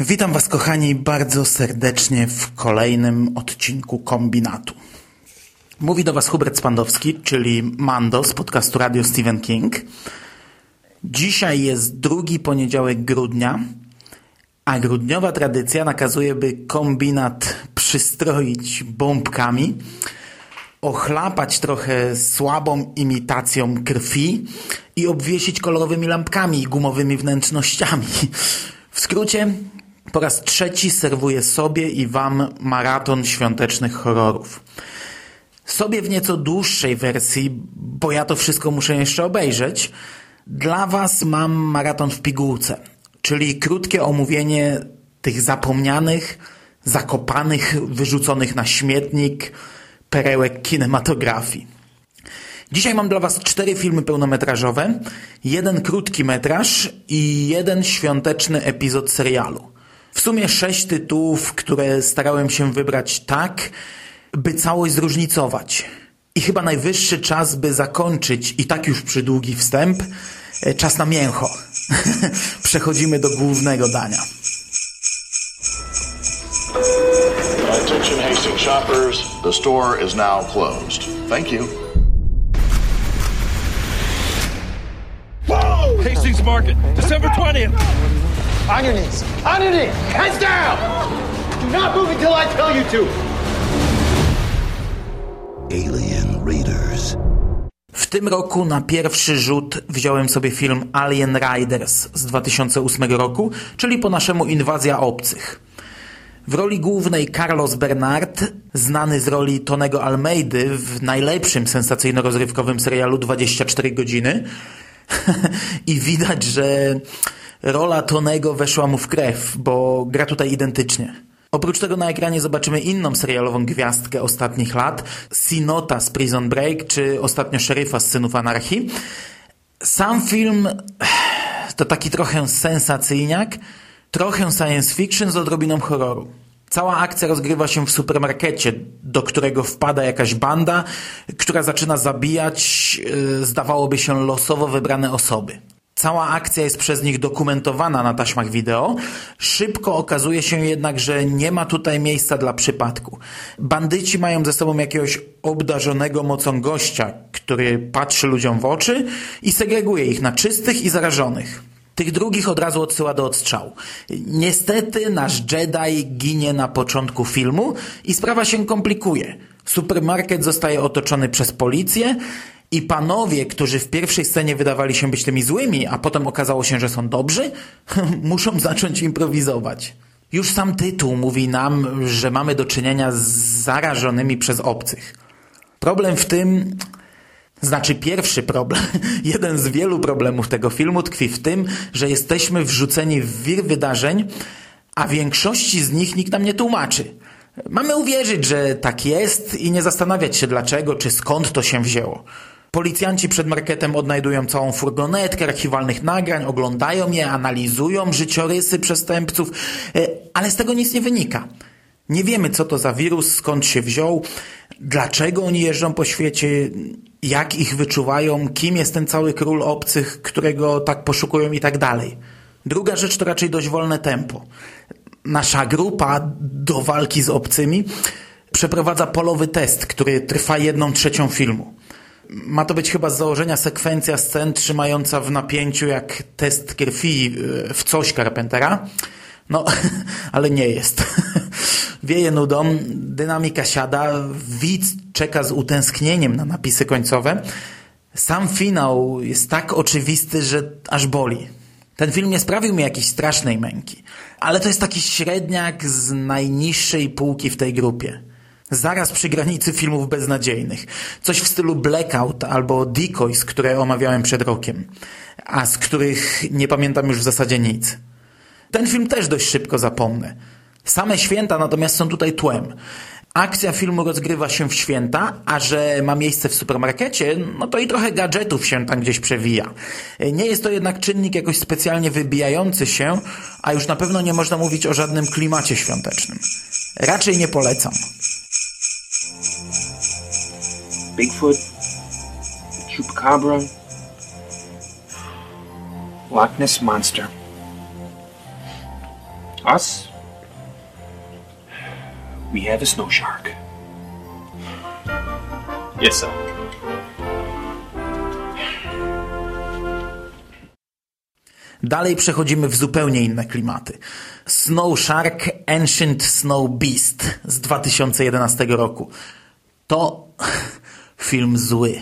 Witam Was, kochani, bardzo serdecznie w kolejnym odcinku kombinatu. Mówi do Was Hubert Spandowski, czyli Mando z podcastu Radio Stephen King. Dzisiaj jest drugi poniedziałek grudnia, a grudniowa tradycja nakazuje, by kombinat przystroić bombkami, ochlapać trochę słabą imitacją krwi i obwiesić kolorowymi lampkami i gumowymi wnętrznościami. W skrócie, po raz trzeci serwuję sobie i Wam maraton świątecznych horrorów. Sobie w nieco dłuższej wersji, bo ja to wszystko muszę jeszcze obejrzeć, dla Was mam maraton w pigułce, czyli krótkie omówienie tych zapomnianych, zakopanych, wyrzuconych na śmietnik perełek kinematografii. Dzisiaj mam dla Was cztery filmy pełnometrażowe, jeden krótki metraż i jeden świąteczny epizod serialu. W sumie sześć tytułów, które starałem się wybrać tak, by całość zróżnicować. I chyba najwyższy czas, by zakończyć i tak już przydługi wstęp, e, czas na mięcho. Przechodzimy do głównego dania. Attention Hastings shoppers, the store is now closed. Thank you. Hastings Market, December 20th. On your knees. On your knees. Hands down. Do not move until I tell you to. Alien Raiders. W tym roku na pierwszy rzut wziąłem sobie film Alien Riders z 2008 roku, czyli po naszemu Inwazja Obcych. W roli głównej Carlos Bernard, znany z roli Tonego Almeidy w najlepszym sensacyjno-rozrywkowym serialu 24 godziny. I widać, że rola Tonego weszła mu w krew, bo gra tutaj identycznie. Oprócz tego na ekranie zobaczymy inną serialową gwiazdkę ostatnich lat, Sinota z Prison Break, czy ostatnio szeryfa z Synów Anarchii. Sam film to taki trochę sensacyjniak, trochę science fiction z odrobiną horroru. Cała akcja rozgrywa się w supermarkecie, do którego wpada jakaś banda, która zaczyna zabijać, yy, zdawałoby się, losowo wybrane osoby. Cała akcja jest przez nich dokumentowana na taśmach wideo. Szybko okazuje się jednak, że nie ma tutaj miejsca dla przypadku. Bandyci mają ze sobą jakiegoś obdarzonego mocą gościa, który patrzy ludziom w oczy i segreguje ich na czystych i zarażonych. Tych drugich od razu odsyła do odstrzału. Niestety nasz Jedi ginie na początku filmu i sprawa się komplikuje. Supermarket zostaje otoczony przez policję i panowie, którzy w pierwszej scenie wydawali się być tymi złymi, a potem okazało się, że są dobrzy, muszą zacząć improwizować. Już sam tytuł mówi nam, że mamy do czynienia z zarażonymi przez obcych. Problem w tym, znaczy pierwszy problem, jeden z wielu problemów tego filmu tkwi w tym, że jesteśmy wrzuceni w wir wydarzeń, a większości z nich nikt nam nie tłumaczy. Mamy uwierzyć, że tak jest i nie zastanawiać się dlaczego czy skąd to się wzięło. Policjanci przed marketem odnajdują całą furgonetkę archiwalnych nagrań, oglądają je, analizują życiorysy przestępców, e, ale z tego nic nie wynika. Nie wiemy, co to za wirus, skąd się wziął, dlaczego oni jeżdżą po świecie, jak ich wyczuwają, kim jest ten cały król obcych, którego tak poszukują i tak dalej. Druga rzecz to raczej dość wolne tempo. Nasza grupa do walki z obcymi przeprowadza polowy test, który trwa jedną trzecią filmu. Ma to być chyba z założenia sekwencja scen trzymająca w napięciu jak test krwi e, w coś Carpentera. No, ale nie jest. Wieje nudą, dynamika siada, widz czeka z utęsknieniem na napisy końcowe. Sam finał jest tak oczywisty, że aż boli. Ten film nie sprawił mi jakiejś strasznej męki, ale to jest taki średniak z najniższej półki w tej grupie. Zaraz przy granicy filmów beznadziejnych. Coś w stylu Blackout albo Decoys, które omawiałem przed rokiem, a z których nie pamiętam już w zasadzie nic. Ten film też dość szybko zapomnę. Same święta natomiast są tutaj tłem. Akcja filmu rozgrywa się w święta, a że ma miejsce w supermarkecie, no to i trochę gadżetów się tam gdzieś przewija. Nie jest to jednak czynnik jakoś specjalnie wybijający się, a już na pewno nie można mówić o żadnym klimacie świątecznym. Raczej nie polecam. Bigfoot, Chupacabra, Loch Ness Monster. Us, we have a snow shark. Yes, sir. Dalej przechodzimy w zupełnie inne klimaty. Snow Shark Ancient Snow Beast z 2011 roku. To film zły.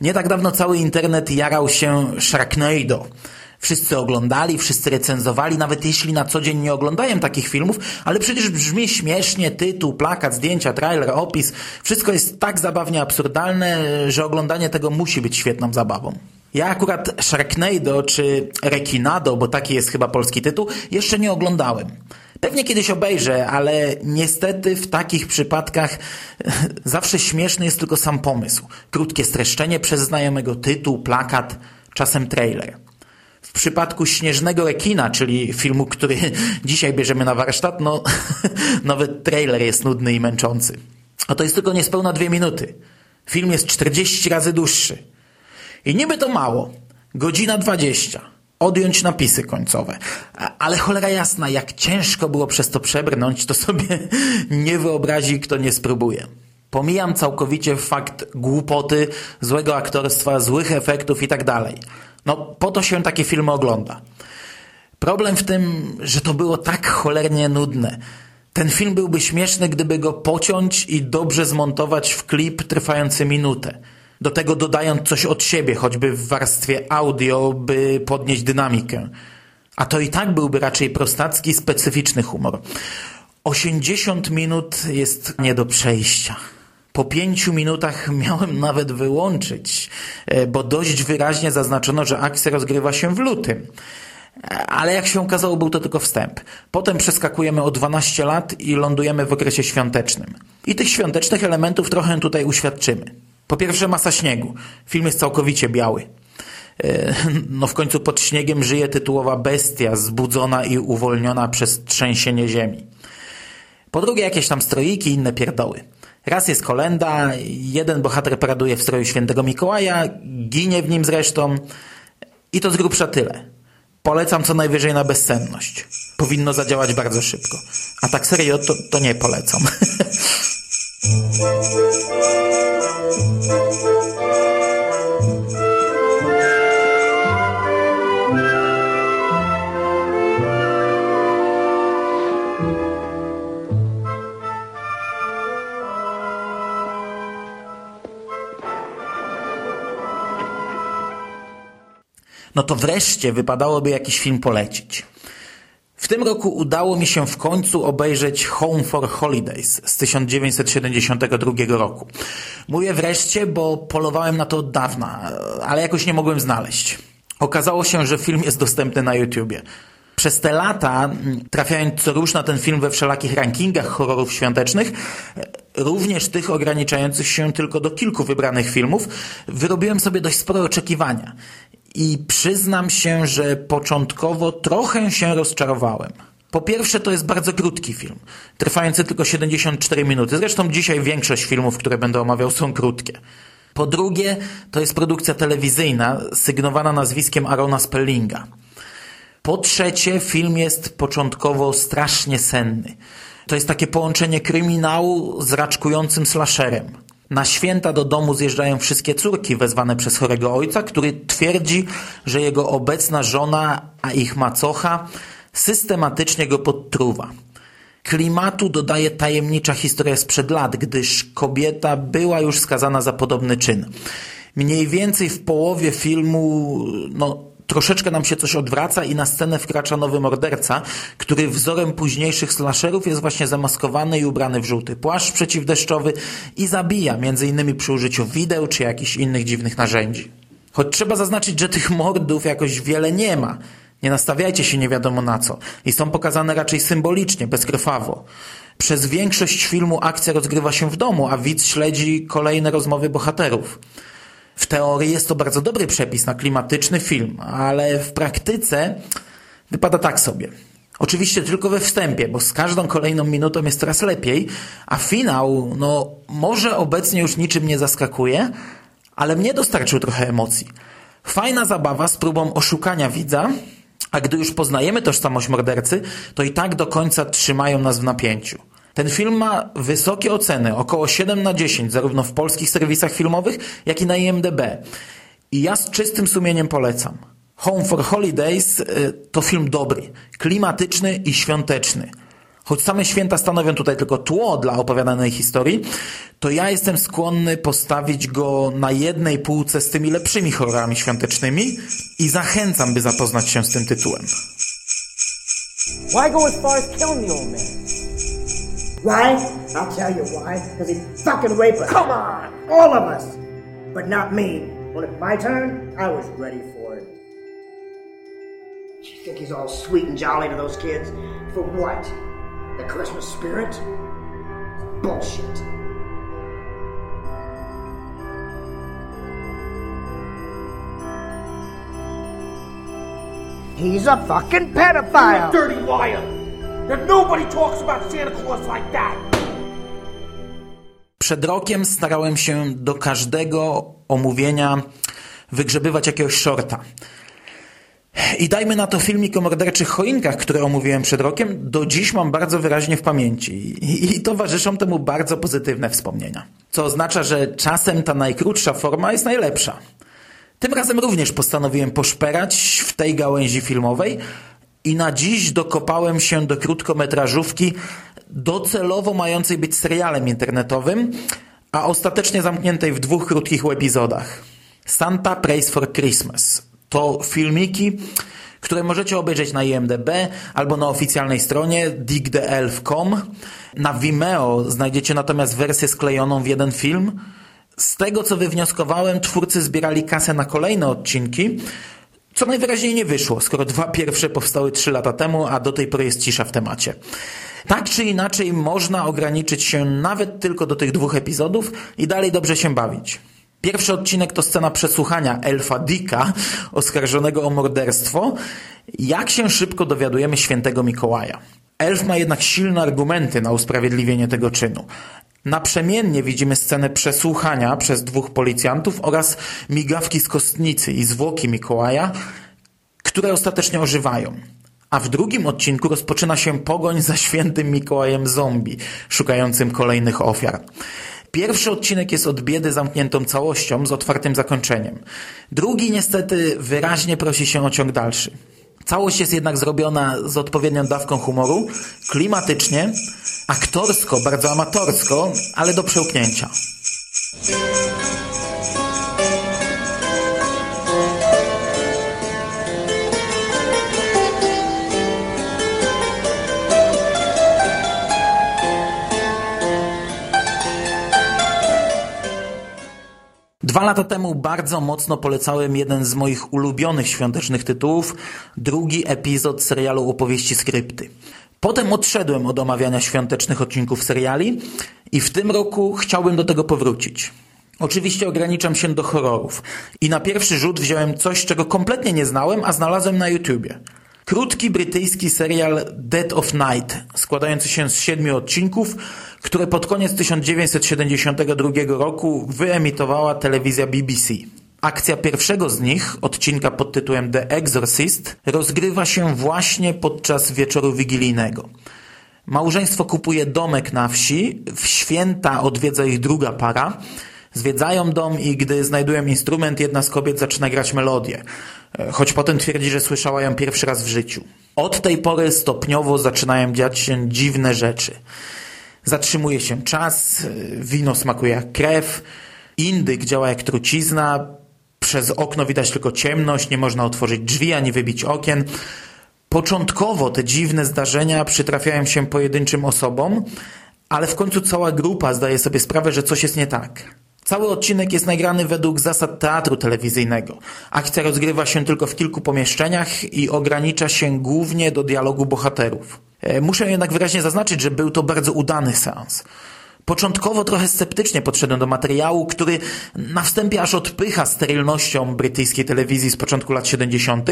Nie tak dawno cały internet jarał się Sharknado. Wszyscy oglądali, wszyscy recenzowali, nawet jeśli na co dzień nie oglądają takich filmów, ale przecież brzmi śmiesznie, tytuł, plakat, zdjęcia, trailer, opis. Wszystko jest tak zabawnie absurdalne, że oglądanie tego musi być świetną zabawą. Ja akurat Sharknado czy Rekinado, bo taki jest chyba polski tytuł, jeszcze nie oglądałem. Pewnie kiedyś obejrzę, ale niestety w takich przypadkach zawsze śmieszny jest tylko sam pomysł. Krótkie streszczenie przez znajomego tytuł, plakat, czasem trailer. W przypadku Śnieżnego Rekina, czyli filmu, który dzisiaj bierzemy na warsztat, no nawet trailer jest nudny i męczący. A to jest tylko niespełna dwie minuty. Film jest 40 razy dłuższy. I niby to mało. Godzina 20. Odjąć napisy końcowe. Ale cholera jasna, jak ciężko było przez to przebrnąć, to sobie nie wyobrazi, kto nie spróbuje. Pomijam całkowicie fakt głupoty, złego aktorstwa, złych efektów i tak dalej. No, po to się takie filmy ogląda. Problem w tym, że to było tak cholernie nudne. Ten film byłby śmieszny, gdyby go pociąć i dobrze zmontować w klip trwający minutę. Do tego dodając coś od siebie, choćby w warstwie audio, by podnieść dynamikę. A to i tak byłby raczej prostacki, specyficzny humor. 80 minut jest nie do przejścia. Po pięciu minutach miałem nawet wyłączyć, e, bo dość wyraźnie zaznaczono, że akcja rozgrywa się w lutym. E, Ale jak się okazało, był to tylko wstęp. Potem przeskakujemy o 12 lat i lądujemy w okresie świątecznym. I tych świątecznych elementów trochę tutaj uświadczymy. Po pierwsze masa śniegu. Film jest całkowicie biały. E, No w końcu pod śniegiem żyje tytułowa bestia zbudzona i uwolniona przez trzęsienie ziemi. Po drugie jakieś tam stroiki i inne pierdoły. Raz jest kolenda, jeden bohater paraduje w stroju świętego Mikołaja, ginie w nim zresztą i to z grubsza tyle. Polecam co najwyżej na bezsenność. Powinno zadziałać bardzo szybko. A tak serio to, to nie polecam. no to wreszcie wypadałoby jakiś film polecić. W tym roku udało mi się w końcu obejrzeć Home for Holidays z 1972 roku. Mówię wreszcie, bo polowałem na to od dawna, ale jakoś nie mogłem znaleźć. Okazało się, że film jest dostępny na YouTubie. Przez te lata, trafiając co rusz na ten film we wszelakich rankingach horrorów świątecznych, również tych ograniczających się tylko do kilku wybranych filmów, wyrobiłem sobie dość spore oczekiwania. I przyznam się, że początkowo trochę się rozczarowałem. Po pierwsze, to jest bardzo krótki film, trwający tylko 74 minuty. Zresztą dzisiaj większość filmów, które będę omawiał, są krótkie. Po drugie, to jest produkcja telewizyjna sygnowana nazwiskiem Arona Spellinga. Po trzecie, film jest początkowo strasznie senny. To jest takie połączenie kryminału z raczkującym slasherem. Na święta do domu zjeżdżają wszystkie córki wezwane przez chorego ojca, który twierdzi, że jego obecna żona, a ich macocha, systematycznie go podtruwa. Klimatu dodaje tajemnicza historia sprzed lat, gdyż kobieta była już skazana za podobny czyn. Mniej więcej w połowie filmu, no, troszeczkę nam się coś odwraca i na scenę wkracza nowy morderca, który wzorem późniejszych slasherów jest właśnie zamaskowany i ubrany w żółty płaszcz przeciwdeszczowy i zabija, między innymi przy użyciu wideł czy jakichś innych dziwnych narzędzi. Choć trzeba zaznaczyć, że tych mordów jakoś wiele nie ma. Nie nastawiajcie się nie wiadomo na co. I są pokazane raczej symbolicznie, bezkrwawo. Przez większość filmu akcja rozgrywa się w domu, a widz śledzi kolejne rozmowy bohaterów. W teorii jest to bardzo dobry przepis na klimatyczny film, ale w praktyce wypada tak sobie. Oczywiście tylko we wstępie, bo z każdą kolejną minutą jest coraz lepiej, a finał, no, może obecnie już niczym nie zaskakuje, ale mnie dostarczył trochę emocji. Fajna zabawa z próbą oszukania widza, a gdy już poznajemy tożsamość mordercy, to i tak do końca trzymają nas w napięciu. Ten film ma wysokie oceny, około 7 na 10, zarówno w polskich serwisach filmowych, jak i na IMDb. I ja z czystym sumieniem polecam. Home for Holidays y, to film dobry, klimatyczny i świąteczny. Choć same święta stanowią tutaj tylko tło dla opowiadanej historii, to ja jestem skłonny postawić go na jednej półce z tymi lepszymi horrorami świątecznymi i zachęcam, by zapoznać się z tym tytułem. Why go as far as killing the old man? Why? I'll tell you why. Because he fucking raped us. Come on! All of us! But not me. When it's my turn, I was ready for it. You think he's all sweet and jolly to those kids? For what? The Christmas spirit? Bullshit. He's a fucking pedophile! Dirty liar! And nobody talks about Santa Claus like that! Przed rokiem starałem się do każdego omówienia wygrzebywać jakiegoś shorta. I dajmy na to filmik o morderczych choinkach, które omówiłem przed rokiem, do dziś mam bardzo wyraźnie w pamięci i, i towarzyszą temu bardzo pozytywne wspomnienia. Co oznacza, że czasem ta najkrótsza forma jest najlepsza. Tym razem również postanowiłem poszperać w tej gałęzi filmowej i na dziś dokopałem się do krótkometrażówki docelowo mającej być serialem internetowym, a ostatecznie zamkniętej w dwóch krótkich epizodach. Santa Prays for Christmas to filmiki, które możecie obejrzeć na IMDb albo na oficjalnej stronie digtheelf.com. Na Vimeo znajdziecie natomiast wersję sklejoną w jeden film. Z tego co wywnioskowałem, twórcy zbierali kasę na kolejne odcinki, co najwyraźniej nie wyszło, skoro dwa pierwsze powstały trzy lata temu, a do tej pory jest cisza w temacie. Tak czy inaczej można ograniczyć się nawet tylko do tych dwóch epizodów i dalej dobrze się bawić. Pierwszy odcinek to scena przesłuchania Elfa Dicka, oskarżonego o morderstwo. Jak się szybko dowiadujemy świętego Mikołaja. Elf ma jednak silne argumenty na usprawiedliwienie tego czynu. Naprzemiennie widzimy scenę przesłuchania przez dwóch policjantów oraz migawki z kostnicy i zwłoki Mikołaja, które ostatecznie ożywają. A w drugim odcinku rozpoczyna się pogoń za świętym Mikołajem zombie, szukającym kolejnych ofiar. Pierwszy odcinek jest od biedy zamkniętą całością z otwartym zakończeniem. Drugi niestety wyraźnie prosi się o ciąg dalszy. Całość jest jednak zrobiona z odpowiednią dawką humoru, klimatycznie, aktorsko, bardzo amatorsko, ale do przełknięcia. Dwa lata temu bardzo mocno polecałem jeden z moich ulubionych świątecznych tytułów, drugi epizod serialu opowieści skrypty. Potem odszedłem od omawiania świątecznych odcinków seriali i w tym roku chciałbym do tego powrócić. Oczywiście ograniczam się do horrorów i na pierwszy rzut wziąłem coś, czego kompletnie nie znałem, a znalazłem na YouTubie. Krótki brytyjski serial Dead of Night, składający się z siedmiu odcinków, które pod koniec 1972 roku wyemitowała telewizja BBC. Akcja pierwszego z nich, odcinka pod tytułem The Exorcist, rozgrywa się właśnie podczas wieczoru wigilijnego. Małżeństwo kupuje domek na wsi, w święta odwiedza ich druga para, zwiedzają dom i gdy znajdują instrument, jedna z kobiet zaczyna grać melodię, choć potem twierdzi, że słyszała ją pierwszy raz w życiu. Od tej pory stopniowo zaczynają dziać się dziwne rzeczy. Zatrzymuje się czas, wino smakuje jak krew, indyk działa jak trucizna, przez okno widać tylko ciemność, nie można otworzyć drzwi ani wybić okien. Początkowo te dziwne zdarzenia przytrafiają się pojedynczym osobom, ale w końcu cała grupa zdaje sobie sprawę, że coś jest nie tak. Cały odcinek jest nagrany według zasad teatru telewizyjnego. Akcja rozgrywa się tylko w kilku pomieszczeniach i ogranicza się głównie do dialogu bohaterów. E, muszę jednak wyraźnie zaznaczyć, że był to bardzo udany seans. Początkowo trochę sceptycznie podszedłem do materiału, który na wstępie aż odpycha sterylnością brytyjskiej telewizji z początku lat 70.,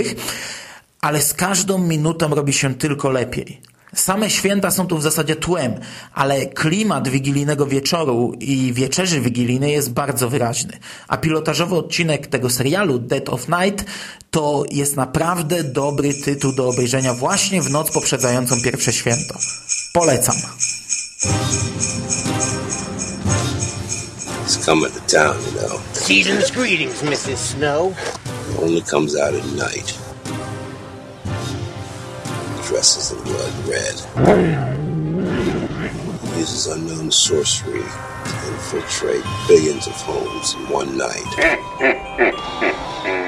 ale z każdą minutą robi się tylko lepiej. Same święta są tu w zasadzie tłem, ale klimat wigilijnego wieczoru i wieczerzy wigilijnej jest bardzo wyraźny. A pilotażowy odcinek tego serialu, Dead of Night, to jest naprawdę dobry tytuł do obejrzenia właśnie w noc poprzedzającą pierwsze święto. Polecam. He's coming to town, you know. Season's greetings, Mrs. Snow. Only comes out at night. Dresses in blood red. Uses unknown sorcery to infiltrate billions of homes in one night.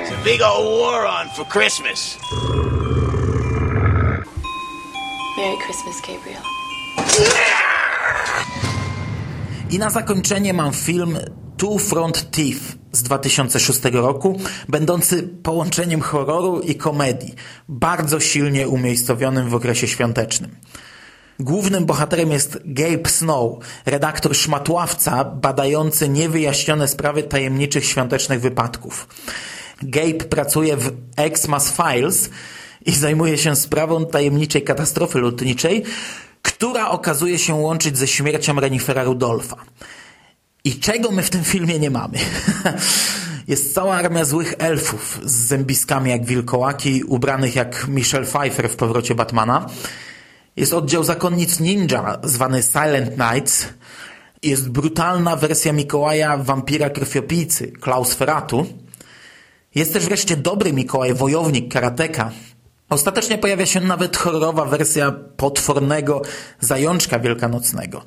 It's a big old war on for Christmas. Merry Christmas, Gabriel. I na zakończenie mam film Two Front Thief z 2006 roku, będący połączeniem horroru i komedii, bardzo silnie umiejscowionym w okresie świątecznym. Głównym bohaterem jest Gabe Snow, redaktor szmatławca badający niewyjaśnione sprawy tajemniczych świątecznych wypadków. Gabe pracuje w Xmas Files i zajmuje się sprawą tajemniczej katastrofy lotniczej, która okazuje się łączyć ze śmiercią Renifera Rudolfa. I czego my w tym filmie nie mamy? Jest cała armia złych elfów z zębiskami jak wilkołaki, ubranych jak Michelle Pfeiffer w powrocie Batmana. Jest oddział zakonnic ninja, zwany Silent Knights. Jest brutalna wersja Mikołaja wampira krwiopijcy, Klaus Ferratu. Jest też wreszcie dobry Mikołaj, wojownik, karateka. Ostatecznie pojawia się nawet horrorowa wersja potwornego zajączka wielkanocnego.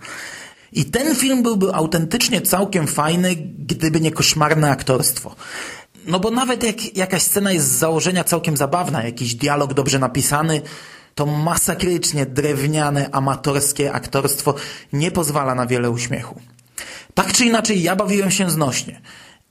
I ten film byłby autentycznie całkiem fajny, gdyby nie koszmarne aktorstwo. No bo nawet jak jakaś scena jest z założenia całkiem zabawna, jakiś dialog dobrze napisany, to masakrycznie drewniane, amatorskie aktorstwo nie pozwala na wiele uśmiechu. Tak czy inaczej, ja bawiłem się znośnie.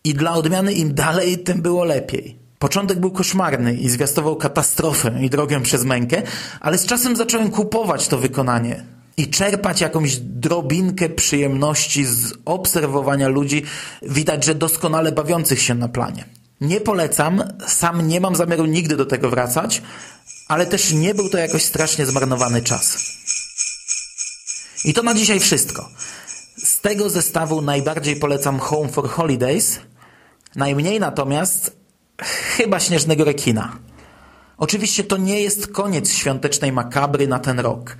I dla odmiany im dalej, tym było lepiej. Początek był koszmarny i zwiastował katastrofę i drogę przez mękę, ale z czasem zacząłem kupować to wykonanie i czerpać jakąś drobinkę przyjemności z obserwowania ludzi, widać, że doskonale bawiących się na planie. Nie polecam, sam nie mam zamiaru nigdy do tego wracać, ale też nie był to jakoś strasznie zmarnowany czas. I to na dzisiaj wszystko. Z tego zestawu najbardziej polecam Home for Holidays, najmniej natomiast chyba Śnieżnego Rekina. Oczywiście to nie jest koniec świątecznej makabry na ten rok.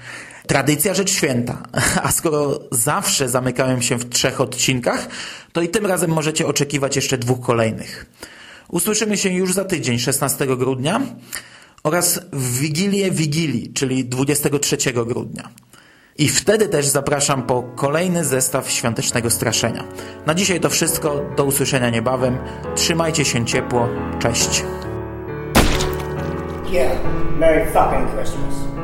Tradycja rzecz święta, a skoro zawsze zamykałem się w trzech odcinkach, to i tym razem możecie oczekiwać jeszcze dwóch kolejnych. Usłyszymy się już za tydzień, 16 grudnia oraz w Wigilię Wigilii, czyli 23 grudnia. I wtedy też zapraszam po kolejny zestaw świątecznego straszenia. Na dzisiaj to wszystko, do usłyszenia niebawem. Trzymajcie się ciepło, cześć. Yeah, Merry fucking Christmas.